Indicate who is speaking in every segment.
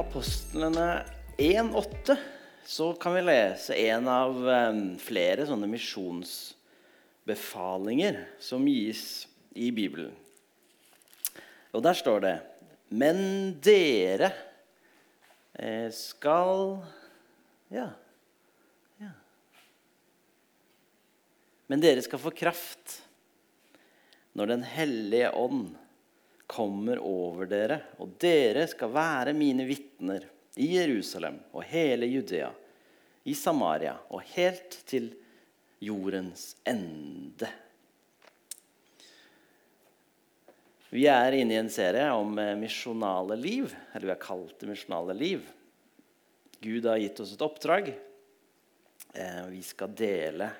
Speaker 1: Apostlene 1,8 så kan vi lese en av eh, flere sånne misjonsbefalinger som gis i Bibelen. Og der står det Men dere eh, skal Ja. ja. Men dere skal få kraft når Den hellige ånd kommer over dere, og dere skal være mine vitner i Jerusalem og hele Judea, i Samaria og helt til jordens ende. Vi er inne i en serie om eh, misjonale liv, eller vi har kalt det misjonale liv. Gud har gitt oss et oppdrag. Eh, vi skal dele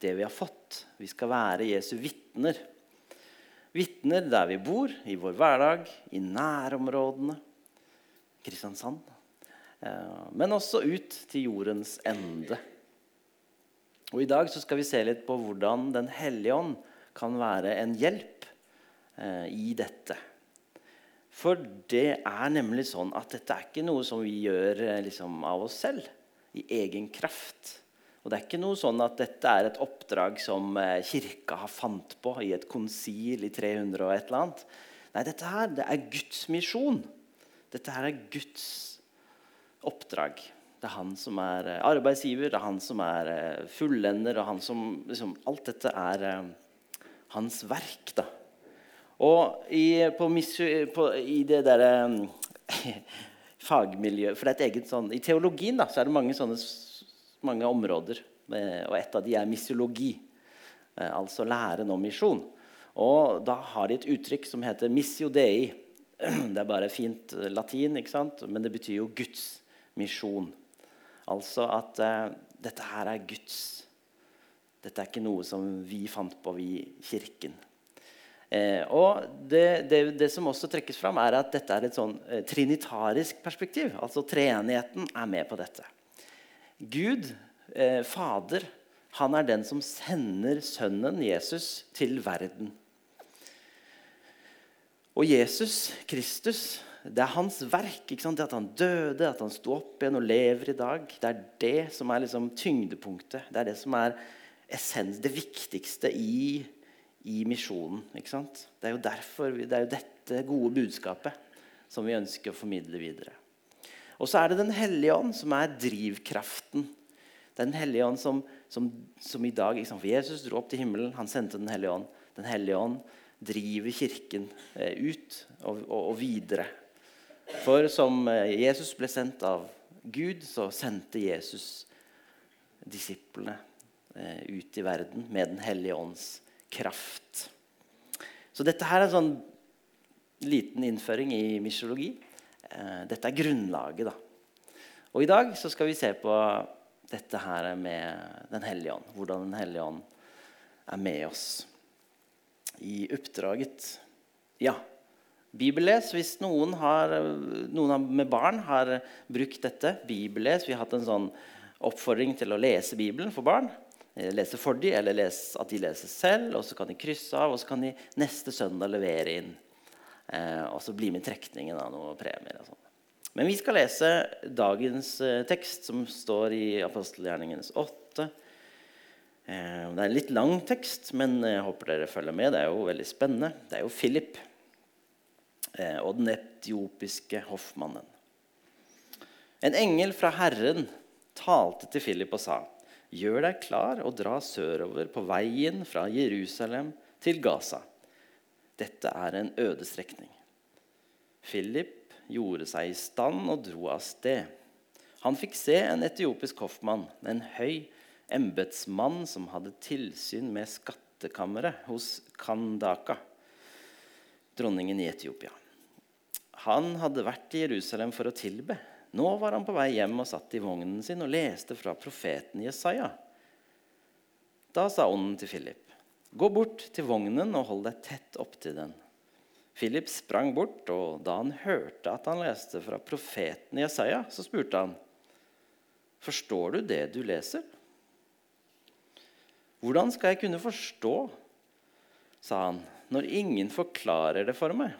Speaker 1: det vi har fått. Vi skal være Jesu vitner. Vitner der vi bor, i vår hverdag, i nærområdene, Kristiansand. Eh, men også ut til jordens ende. Og I dag skal vi se litt på hvordan Den hellige ånd kan være en hjelp eh, i dette. For det er nemlig sånn at dette er ikke noe som vi gjør eh, liksom, av oss selv, i egen kraft. Og det er ikke noe sånn at dette er et oppdrag som eh, kirka har fant på i et konsil i 300 og et eller annet. Nei, dette her det er Guds misjon. Dette her er Guds oppdrag. Det er han som er eh, arbeidsgiver, det er han som er eh, fullender. og han som, liksom, Alt dette er hans verk. da. Og i, på, på, i det derre fagmiljøet For det er et eget sånn I teologien da, så er det mange sånne mange områder. Og et av de er misiologi, eh, altså læren om misjon. Og da har de et uttrykk som heter 'missio dei'. Det er bare fint latin, ikke sant? men det betyr jo Guds misjon. Altså at uh, dette her er Guds. Dette er ikke noe som vi fant på, vi Kirken. Eh, og det, det, det, som også trekkes fram, er at dette er et sånn eh, trinitarisk perspektiv. Altså treenigheten er med på dette. Gud, eh, Fader, han er den som sender sønnen Jesus til verden. Og Jesus, Kristus, det er hans verk. Det At han døde, at han sto opp igjen og lever i dag. Det er det som er liksom tyngdepunktet. Det er det som er essens, det viktigste i, i misjonen. Det er jo derfor, det er jo dette gode budskapet som vi ønsker å formidle videre. Og så er det Den hellige ånd som er drivkraften. Den hellige ånd som, som, som i dag For Jesus dro opp til himmelen, han sendte Den hellige ånd. Den hellige ånd driver Kirken eh, ut og, og, og, videre. For som eh, Jesus ble sendt av Gud, så sendte Jesus disiplene eh, ut i verden med Den hellige ånds kraft. Så dette her er en sånn liten innføring i misiologi. Eh, dette er grunnlaget. da. Og I dag så skal vi se på dette her med Den hellige ånd. Hvordan Den hellige ånd er med oss i oppdraget. Ja, bibelles hvis noen, har, noen med barn har brukt dette. Bibelles. Vi har hatt en sånn oppfordring til å lese Bibelen for barn. Eh, lese for dem, eller lese, at de leser selv. og Så kan de krysse av, og så kan de neste søndag levere inn og så bli med i trekningen av noen premier. og sånn. Men vi skal lese dagens eh, tekst, som står i apostelgjerningens 8. Eh, det er en litt lang tekst, men jeg håper dere følger med. Det er jo veldig spennende. Det er jo Philip eh, og den etiopiske hoffmannen. En engel fra Herren talte til Philip og sa.: Gjør deg klar og dra sørover på veien fra Jerusalem til Gaza. Dette er en øde strekning. Philip gjorde seg i stand og dro av sted. Han fikk se en etiopisk hoffmann, en høy embetsmann som hadde tilsyn med skattkammeret hos Kandaka, dronningen i Etiopia. Han hadde vært i Jerusalem for å tilbe. Nå var han på vei hjem og satt i vognen sin og leste fra profeten Jesaja. Da sa ånden til Philip.: Gå bort til vognen og hold deg tett opptil den. Philip sprang bort, og da han hørte at han leste fra profeten Jesaja, så spurte han, 'Forstår du det du leser?' 'Hvordan skal jeg kunne forstå', sa han, 'når ingen forklarer det for meg?'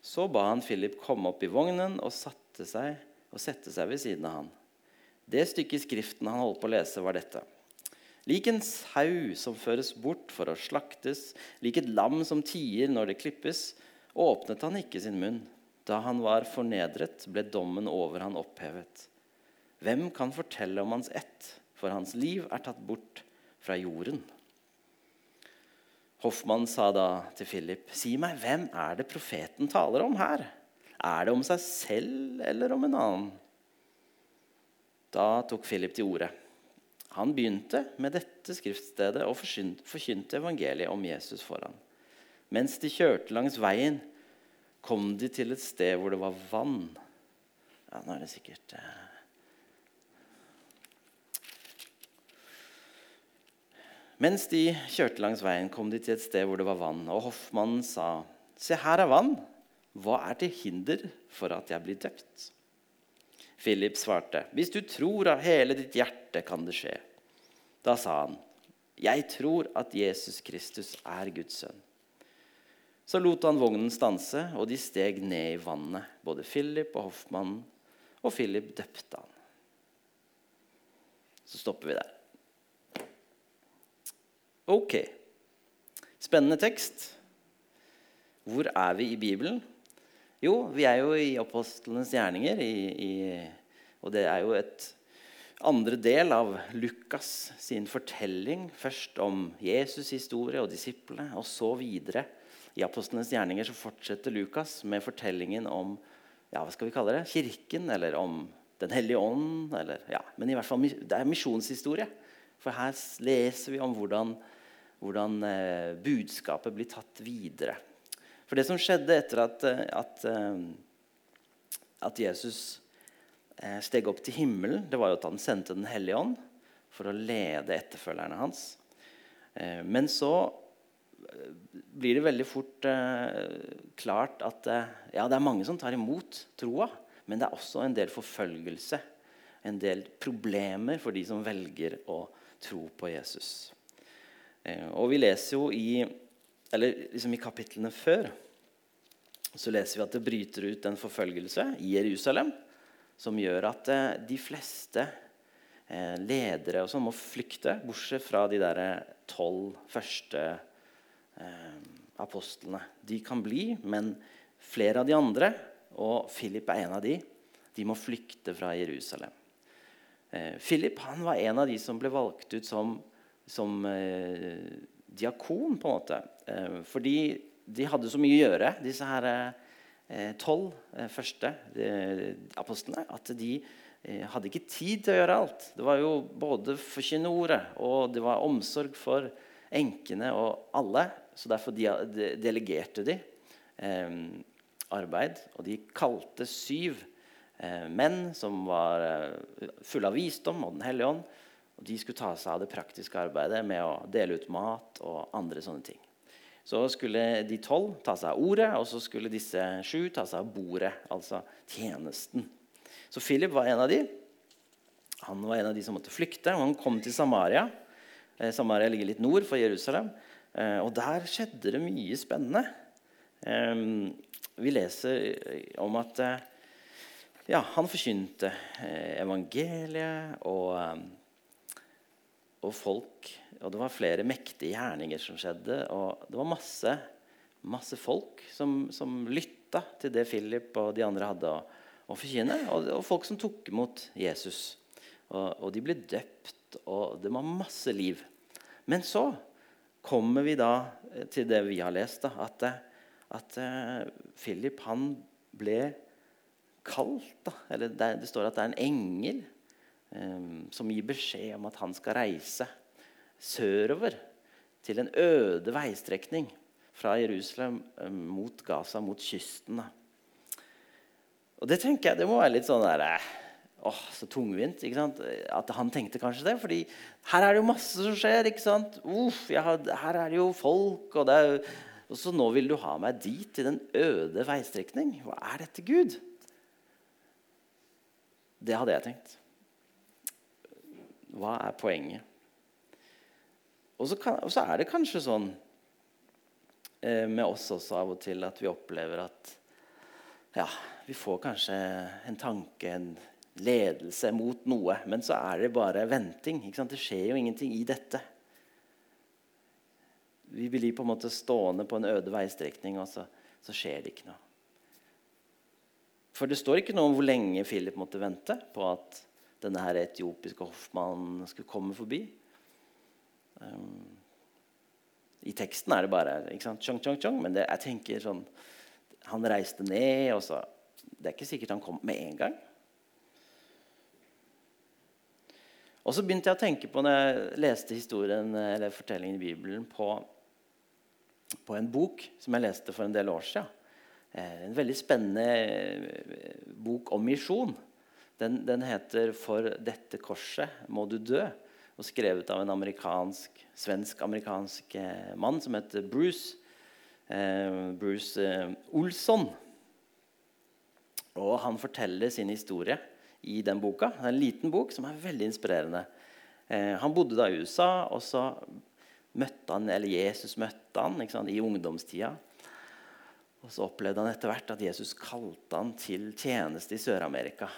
Speaker 1: Så ba han Philip komme opp i vognen og, seg, og sette seg ved siden av han. Det stykket Skriften han holdt på å lese, var dette. Lik en sau som føres bort for å slaktes, lik et lam som tier når det klippes, åpnet han ikke sin munn. Da han var fornedret, ble dommen over han opphevet. Hvem kan fortelle om hans ett, for hans liv er tatt bort fra jorden? Hoffmann sa da til Philip, si meg, hvem er det profeten taler om her? Er det om seg selv eller om en annen? Da tok Philip til orde. Han begynte med dette skriftstedet og forkynte evangeliet om Jesus foran. Mens de kjørte langs veien, kom de til et sted hvor det var vann. Ja, nå er det sikkert eh... Mens de kjørte langs veien, kom de til et sted hvor det var vann. Og hoffmannen sa, 'Se, her er vann. Hva er til hinder for at jeg blir døpt?' Philip svarte, 'Hvis du tror av hele ditt hjerte, kan det skje.' Da sa han, 'Jeg tror at Jesus Kristus er Guds sønn.' Så lot han vognen stanse, og de steg ned i vannet, både Philip og hoffmannen, og Philip døpte han. Så stopper vi der. Ok. Spennende tekst. Hvor er vi i Bibelen? Jo, vi er jo i apostlenes gjerninger. I, i, og det er jo et andre del av Lukas sin fortelling. Først om Jesus' historie og disiplene, og så videre. I apostlenes gjerninger så fortsetter Lukas med fortellingen om ja, hva skal vi kalle det, kirken, eller om Den hellige ånd. Eller, ja, men i hvert fall, det er misjonshistorie. For her leser vi om hvordan hvordan eh, budskapet blir tatt videre. For det som skjedde etter at, eh, at, eh, at Jesus steg opp til himmelen, det var jo at han sendte Den hellige ånd for å lede etterfølgerne hans. Men så blir det veldig fort klart at ja, det er mange som tar imot troa, men det er også en del forfølgelse, en del problemer for de som velger å tro på Jesus. Eh, og vi leser jo i eller liksom i kapitlene før så leser vi at det bryter ut en forfølgelse i Jerusalem som gjør at eh, de fleste eh, ledere og sånn må flykte, bortsett fra de der tolv første apostlene. De kan bli, men flere av de andre, og Philip er en av de, de må flykte fra Jerusalem. Philip han var en av de som ble valgt ut som som eh, diakon, på en måte. Eh, fordi de hadde så mye å gjøre, disse her eh, tolv eh, første apostlene, at de hadde ikke tid til å gjøre alt. Det var jo både forkynne ordet, og det var omsorg for enkene og alle. Så derfor de, de, delegerte de arbeid, og de kalte syv menn som var fulle av visdom og Den hellige ånd og De skulle ta seg av det praktiske arbeidet med å dele ut mat og andre sånne ting. Så skulle de tolv ta seg av ordet, og så skulle disse sju ta seg av bordet, altså tjenesten. Så Philip var en av de. Han var en av de som måtte flykte. og Han kom til Samaria. Eh, Samaria ligger litt nord for Jerusalem. Eh, og der skjedde det mye spennende. Eh, vi leser om at ja, han forkynte evangeliet og og folk. Og det var flere mektige gjerninger som skjedde. Og det var masse, masse folk som, som lytta til det Philip og de andre hadde å, å forkynne. Og, og, folk som tok imot Jesus. Og, og, de ble døpt, og det var masse liv. Men så kommer vi da til det vi har lest, da, at, at uh, Philip han ble kalt. Da. Eller det, det, står at det er en engel som gir beskjed om at han skal reise sørover til en øde veistrekning fra Jerusalem ehm, mot Gaza, mot kysten. Og det tenker jeg, det må være litt sånn der, eh, åh, så tungvint. ikke sant? At han tenkte kanskje det. fordi her er det jo masse som skjer. ikke sant? Uff, har, her er det jo folk. Og, det er, og så nå vil du ha meg dit, til den øde veistrekning. Hva er dette, Gud? Det hadde jeg tenkt. Hva er poenget? Og så, kan, og så er det kanskje sånn eh, med oss også av og til at vi opplever at ja, vi får kanskje en tanke, en ledelse mot noe. Men så er det bare venting. Det skjer jo ingenting i dette. Vi blir på en måte stående på en øde veistrekning, og så, så skjer det ikke noe. For det står ikke noe om hvor lenge Philip måtte vente på at denne her etiopiske hoffmannen skulle komme forbi. Um, I teksten er det bare ikke sant? Chong, chong, chong, men det, jeg tenker sånn Han reiste ned, og så Det er ikke sikkert han kom med en gang. Og så begynte jeg å tenke på når jeg leste historien, eller fortellingen i Bibelen på, på en bok som jeg leste for en del år siden. Eh, en veldig spennende eh, bok om misjon. Den, den, heter 'For dette korset må du dø', og skrevet av en amerikansk, svensk-amerikansk eh, mann som heter Bruce, eh, Bruce eh, Olsson. Og han forteller sin historie i den boka. Det er en liten bok som er veldig inspirerende. Eh, han bodde da i USA, og så møtte han, eller Jesus møtte han sant, i ungdomstida. Og så opplevde han etter hvert at Jesus kalte han til tjeneste i Sør-Amerika.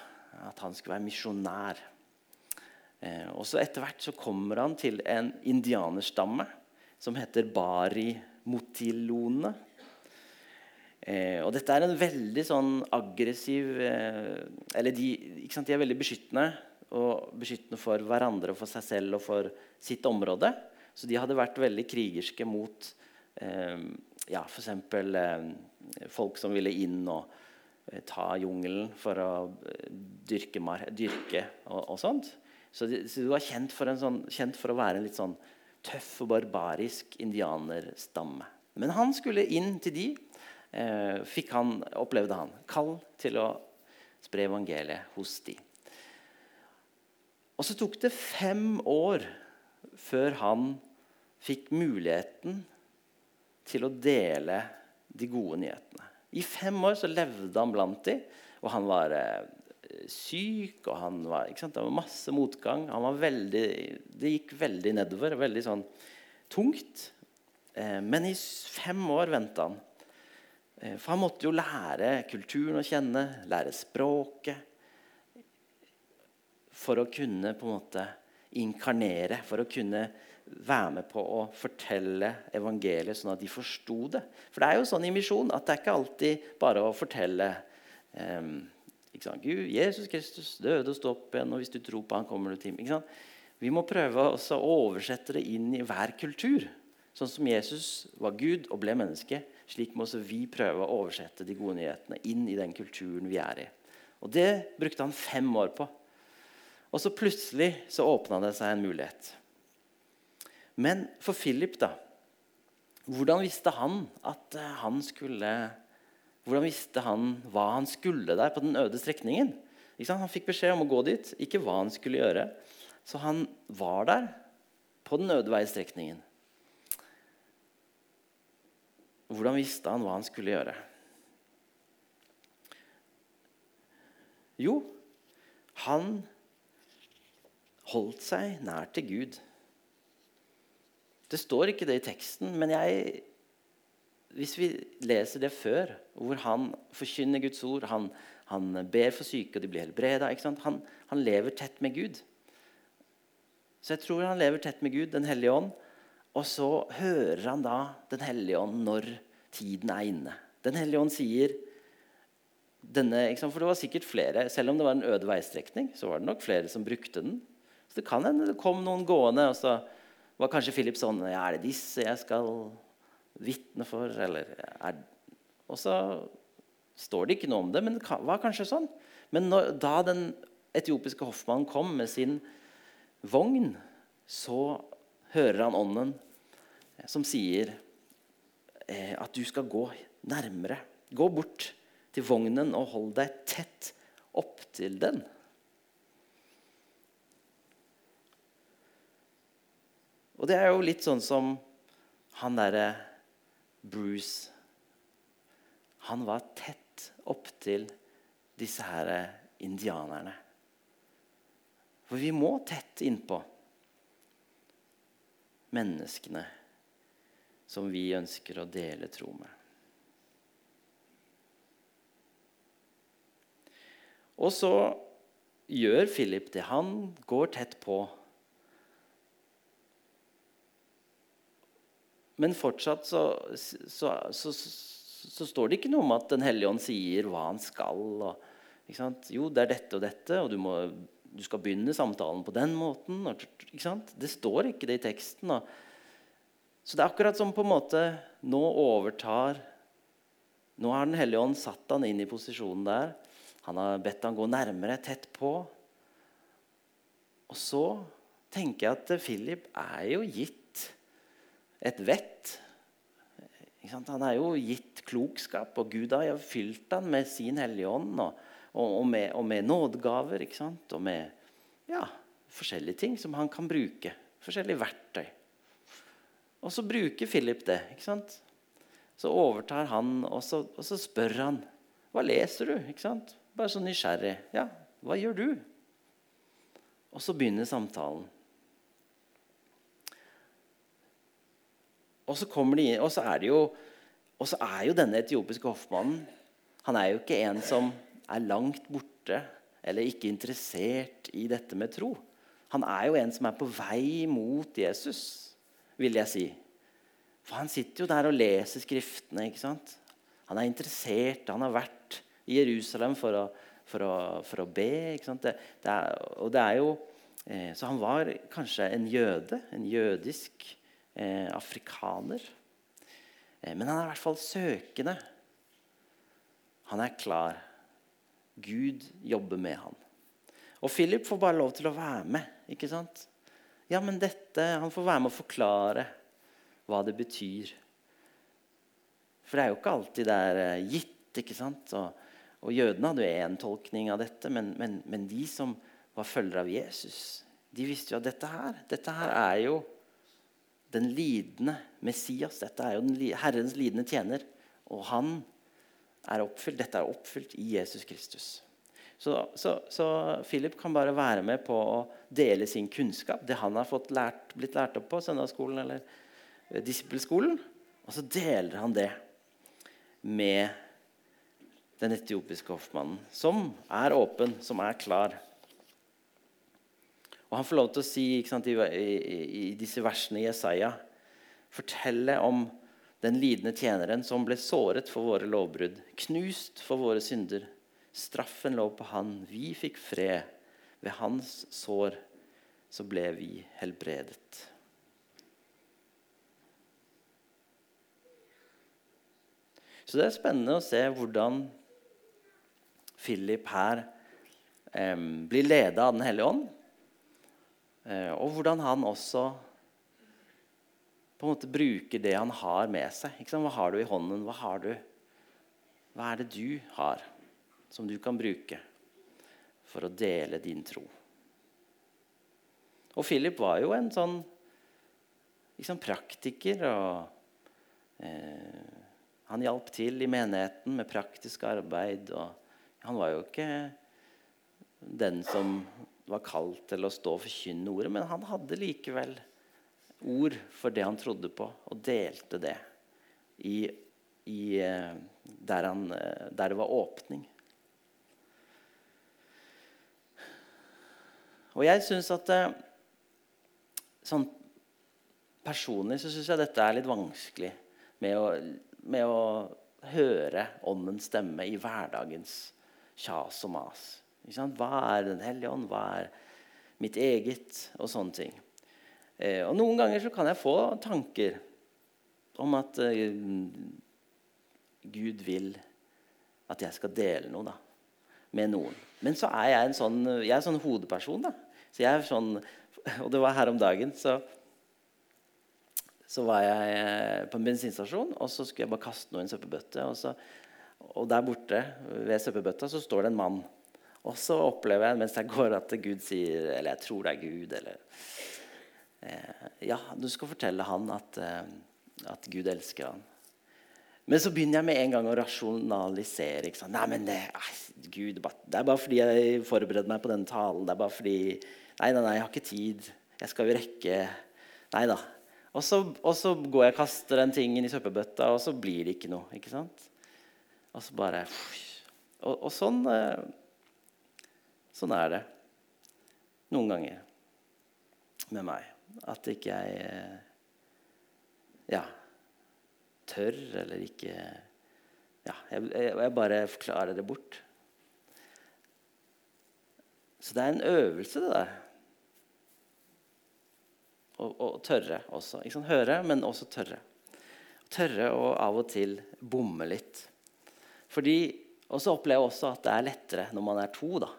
Speaker 1: At han skulle være misjonær. Eh, og så Etter hvert så kommer han til en indianerstamme som heter Bari Motilone. Eh, og dette er en veldig sånn aggressiv eh, Eller de, de, er veldig beskyttende. Og beskyttende for hverandre og for seg selv og for sitt område. Så de hadde vært veldig krigerske mot eh, ja, f.eks. Eh, folk som ville inn og ta jungelen for å eh, dyrke, dyrke og, og, sånt. Så, de, så de var kjent for, sånn, kjent for, å være en litt sånn tøff og barbarisk indianerstamme. Men han skulle inn til de. Eh, fikk han, opplevde han kall til å spre evangeliet hos de. Og så tok det fem år før han fikk muligheten til å dele de gode nyhetene. I fem år så levde han blant dem, og han var eh, syk, og han var, det var masse motgang. Var veldig, det gikk veldig nedover. Veldig sånn tungt. Eh, men i fem år venta han. Eh, for han måtte jo lære kulturen å kjenne, lære språket. For å kunne på en måte inkarnere, for å kunne være med på å fortelle evangeliet sånn at de forsto det. For det er jo sånn i misjon at det er ikke alltid bare å fortelle um, Gud, Jesus Kristus døde og sto opp igjen, og hvis du tror på han kommer du til Vi må prøve å oversette det inn i hver kultur. Sånn som Jesus var Gud og ble menneske, slik må også vi prøve å oversette de gode nyhetene inn i den kulturen vi er i. Og Det brukte han fem år på. Og så plutselig så åpna det seg en mulighet. Men for Philip, da Hvordan visste han at eh, han skulle Hvordan visste han hva han skulle der på den øde strekningen? Han fikk beskjed om å gå dit, ikke hva han skulle gjøre. Så han var der på den øde veistrekningen. Hvordan visste han hva han skulle gjøre? Jo, han holdt seg nær til Gud. Det står ikke det i teksten, men jeg, hvis vi leser det før, hvor han forkynner Guds ord, han, han ber for syke, og de blir helbreda han, han, lever tett med Gud. Så jeg tror han lever tett med Gud, Den hellige ånd. Og så hører han da Den hellige ånd når tiden er inne. Den hellige ånd sier denne, For det var sikkert flere, selv om det var en øde veistrekning, så var det nok flere som brukte den. Så det kan hende det kom noen gående. og så var kanskje Philip sånn ja, Er det disse jeg skal vitne for? Eller er, Og så står det ikke noe om det, men det var kanskje sånn. Men når, da den etiopiske hoffmannen kom med sin vogn, så hører han ånden som sier eh, at du skal gå nærmere. Gå bort til vognen og hold deg tett opptil den. Og det er jo litt sånn som han derre Bruce Han var tett opptil disse her indianerne. For vi må tett innpå menneskene som vi ønsker å dele tro med. Og så gjør Philip det. Han går tett på. Men fortsatt så, så, så, så, står det ikke noe om at Den hellige ånd sier hva han skal. Og, jo, det er dette og dette, og du, må, du, skal begynne samtalen på den måten. Og, det står ikke det i teksten. Og, så det er akkurat som på en måte nå overtar Nå har Den hellige ånd satt han inn i posisjonen der. Han har bedt han gå nærmere, tett på. Og så tenker jeg at Philip er jo gitt et vett. Han er jo gitt klokskap, og Gud har jo fylt han med sin Hellige Ånd og, og, med, og med nådegaver og med ja, forskjellige ting som han kan bruke. Forskjellige verktøy. Og så bruker Philip det. ikke sant? Så overtar han, og så, og så spør han hva leser du. ikke sant? Bare så nysgjerrig. Ja, hva gjør du? Og så begynner samtalen. Og så de og så er jo og så er jo denne etiopiske hoffmannen han er jo ikke en som er langt borte eller ikke interessert i dette med tro. Han er jo en som er på vei mot Jesus vil jeg si. For han sitter jo der og leser Skriftene. ikke sant? Han er interessert. Han har vært i Jerusalem for å, for å, for å be. ikke sant? Det, det er, og det er jo, eh, så han var kanskje en jøde. En jødisk eh, afrikaner. Eh, men han er i hvert fall søkende. Han er klar. Gud jobber med han. Og Philip får bare lov til å være med. ikke sant? Ja, men dette Han får være med å forklare hva det betyr. For det er jo ikke alltid det er eh, gitt. ikke sant? Og, og jødene hadde jo én tolkning av dette, men, men, men, de som var følgere av Jesus, de visste jo at dette her, dette her er jo den lidende Messias. Dette er jo den, Herrens lidende tjener. Og han er oppfylt. Dette er oppfylt i Jesus Kristus. Så, så, så, Philip kan bare være med på å dele sin kunnskap, det han har lært, blitt lært opp på søndagsskolen eller disippelskolen. Og så deler han det med den etiopiske hoffmannen, som er åpen, som er klar. Han får lov til å si sant, i, i, i, disse versene i Jesaja fortelle om den lidende tjeneren som ble såret for våre lovbrudd, knust for våre synder. Straffen lå på han. Vi fikk fred. Ved hans sår så ble vi helbredet. Så det er spennende å se hvordan Philip her eh, blir leda av Den hellige ånd. Eh, og hvordan han også på en måte bruker det han har med seg. Hva har du i hånden? Hva har du? Hva er det du har? som du kan bruke for å dele din tro. Og Philip var jo en sånn liksom praktiker. og eh, Han hjalp til i menigheten med praktisk arbeid. og Han var jo ikke den som var kalt til å stå og forkynne ordet, men han hadde likevel ord for det han trodde på, og delte det i, i, eh, der, han, eh, der det var åpning. Og jeg syns at eh, sånn Personlig så syns jeg dette er litt vanskelig med å, med å høre åndens stemme i hverdagens kjas og mas. Hva er Den hellige ånd? Hva er mitt eget? Og sånne ting. Eh, og Noen ganger så kan jeg få tanker om at eh, Gud vil at jeg skal dele noe da, med noen. Men så er jeg en sånn, jeg er sånn hodeperson. da. Så jeg er sånn, Og det var her om dagen, så, så var jeg eh, på en bensinstasjon, og så skulle jeg bare kaste noe i en søppelbøtte. Og, og der borte ved søppelbøtta så står det en mann. Og så opplever jeg mens jeg går, at Gud sier Eller jeg tror det er Gud, eller eh, Ja, du skal fortelle han at, eh, at Gud elsker han. Men så begynner jeg med en gang å rasjonalisere. Ikke sant? Nei, men det, Gud, det er bare fordi jeg forbereder meg på denne talen. Det er bare fordi Nei, nei, nei, jeg har ikke tid. Jeg skal jo rekke Nei da. Og så, og så går jeg og kaster den tingen i søppelbøtta, og så blir det ikke noe. ikke sant? Og så bare Og, og sånn, eh, Sånn er det noen ganger med meg. At ikke jeg eh, ja, tør eller ikke Ja, jeg, jeg bare forklarer det bort. Så det er en øvelse, det der. Å, tørre også. Ikke sånn Høre, men også tørre. Tørre å av og til bomme litt. Fordi, Og så opplever jeg også at det er lettere når man er to. da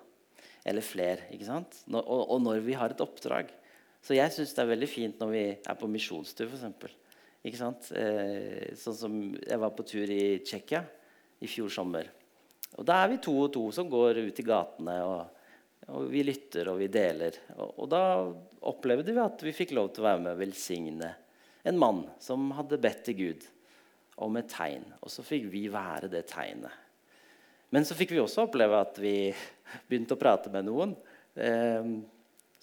Speaker 1: eller flere. ikke sant? Når, og, og, når vi har et oppdrag. Så jeg syns det er veldig fint når vi er på misjonstur, f.eks. Ikke sant? Eh, sånn som jeg var på tur i Tsjekkia i fjor sommer. Og Da er vi to og to som går ut i gatene, og, og vi lytter og vi deler. Og, og, da opplevde vi at vi fikk lov til å være med og velsigne en mann som hadde bedt til Gud om et tegn. Og så fikk vi være det tegnet. Men så fikk vi også oppleve at vi begynte å prate med noen eh,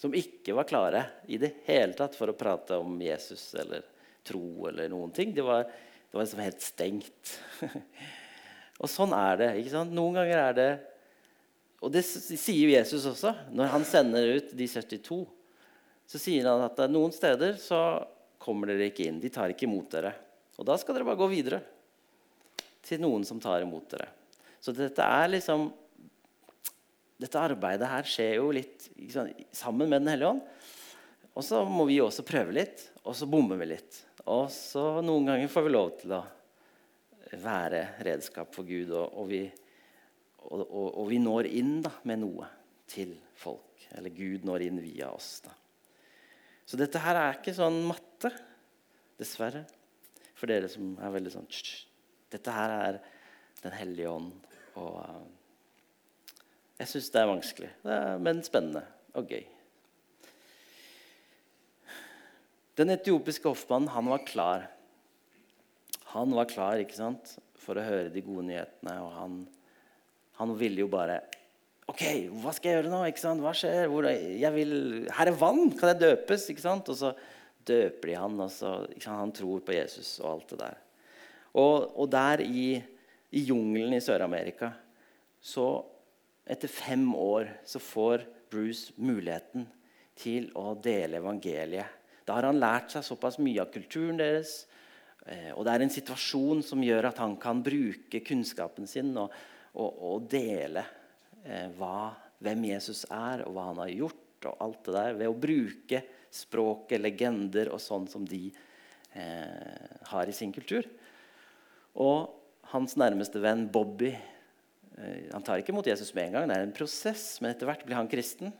Speaker 1: som ikke var klare i det hele tatt for å prate om Jesus eller tro eller noen ting. Det var, det var liksom helt stengt. og sånn er det. ikke sant? Noen ganger er det Og det sier Jesus også. Når han sender ut de 72, så sier han at noen steder så kommer dere ikke inn. De tar ikke imot dere. Og da skal dere bare gå videre til noen som tar imot dere. Så dette er liksom Dette arbeidet her skjer jo litt liksom, sammen med Den hellige ånd. Og så må vi også prøve litt, og så bommer vi litt. Og så noen ganger får vi lov til å være redskap for Gud, og, og, vi, og, og vi, når inn da, med noe til folk. Eller Gud når inn via oss. Da. Så dette her er ikke sånn matte, dessverre. For dere som er veldig sånn Dette her er Den hellige ånd og uh, jeg syns det er vanskelig, men spennende og gøy. Den etiopiske hoffmannen han var klar. Han var klar ikke sant, for å høre de gode nyhetene. og Han, han ville jo bare OK, hva skal jeg gjøre nå? ikke sant? Hva skjer? Hvor, vil, her er vann! Kan jeg døpes? ikke sant? Og så døper de han, og så, han tror på Jesus og alt det der. Og, og der i, i jungelen i Sør-Amerika så etter fem år så får Bruce muligheten til å dele evangeliet. Da har han lært seg såpass mye av kulturen deres. Eh, og det er en situasjon som gjør at han kan bruke kunnskapen sin og, og, og dele eh, hva, hvem Jesus er, og hva han har gjort. og alt det der, Ved å bruke språket, legender og sånn som de eh, har i sin kultur. Og hans nærmeste venn Bobby Eh, han tar ikke imot Jesus med en gang. Det er en prosess, men etter hvert blir han kristen.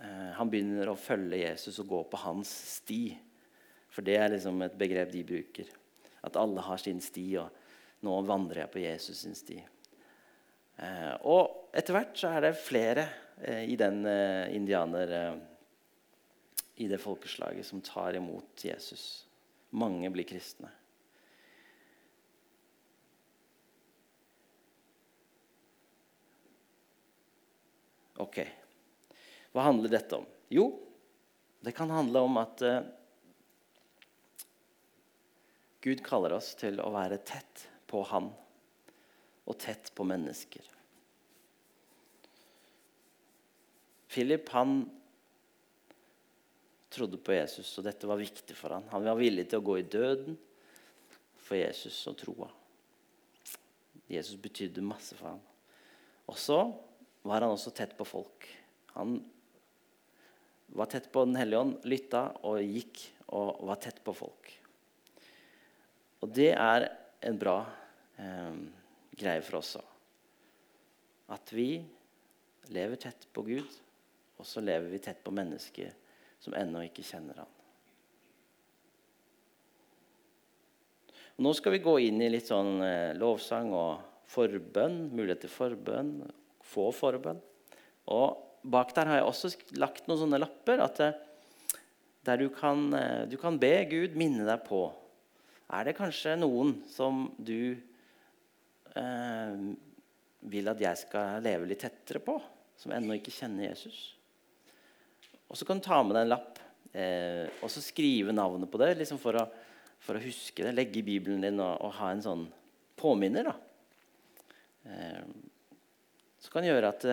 Speaker 1: Eh, han begynner å følge Jesus og gå på hans sti. For det er liksom et begrep de bruker. At alle har sin sti, og nå vandrer jeg på Jesus sin sti. Eh, og etter hvert så er det flere i den indianer I det folkeslaget som tar imot Jesus. Mange blir kristne. Ok, hva handler dette om? Jo, det kan handle om at uh, Gud kaller oss til å være tett på Han og tett på mennesker. Philip han trodde på Jesus, og dette var viktig for han. Han var villig til å gå i døden for Jesus og troa. Jesus betydde masse for ham. Og så var han også tett på folk. Han var tett på Den hellige ånd, lytta og gikk og var tett på folk. Og det er en bra eh, greie for oss òg. At vi lever tett på Gud, og så lever vi tett på mennesker som ennå ikke kjenner Han. Og nå skal vi gå inn i litt sånn eh, lovsang og forbønn, mulighet til forbønn få forbønn. Og bak der har jeg også lagt noen sånne lapper at, eh, der du kan, eh, du kan, be Gud minne deg på. Er det kanskje noen som du eh, vil at jeg skal leve litt tettere på, som ennå ikke kjenner Jesus? Og så kan du ta med deg en lapp eh, og så skrive navnet på det liksom for, å, for, å, huske det. Legge i Bibelen din og, og ha en sånn påminner. da. Eh, som kan gjøre at,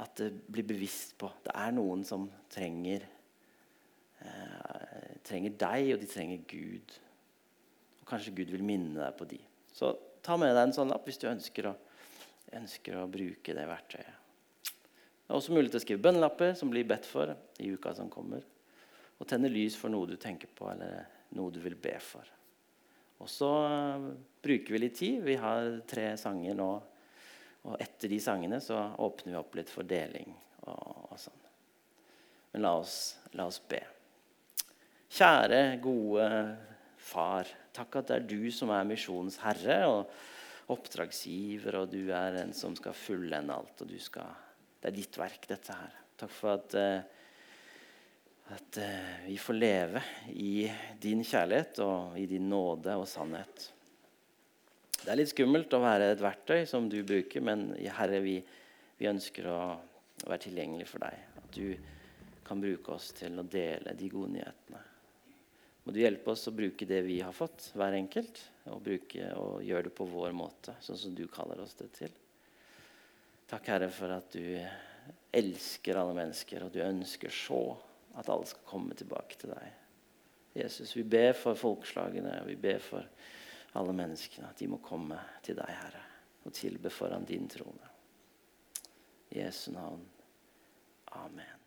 Speaker 1: At det blir bevisst på Det er noen som trenger eh, trenger deg, og de trenger Gud. Og kanskje Gud vil minne deg på de. Så ta med deg en sånn lapp hvis du ønsker å, ønsker å bruke det verktøyet. Det er også mulig å skrive bønnelapper som blir bedt for i uka som kommer. Og tenne lys for noe du tenker på, eller noe du vil be for. Og så uh, bruker vi litt tid. Vi har tre sanger nå. Og etter de sangene så åpner vi opp litt for deling og, og sånn. Men la oss, la oss be. Kjære, gode far. Takk at det er du som er misjonens herre og oppdragsgiver, og du er en som skal fullende alt. og skal, Det er ditt verk, dette her. Takk for at, uh, at uh, vi får leve i din kjærlighet og i din nåde og sannhet. Det er litt skummelt å være et verktøy som du bruker, men Herre, vi, vi ønsker å være tilgjengelig for deg. At du kan bruke oss til å dele de gode nyhetene. Må du hjelpe oss å bruke det vi har fått, hver enkelt, og, bruke, og gjøre det på vår måte, sånn som du kaller oss det til. Takk, Herre, for at du elsker alle mennesker, og du ønsker så at alle skal komme tilbake til deg. Jesus, vi ber for folkeslagene, vi ber for alle menneskene, at de må komme til deg, Herre, og tilbe foran din trone. I Jesu navn. Amen.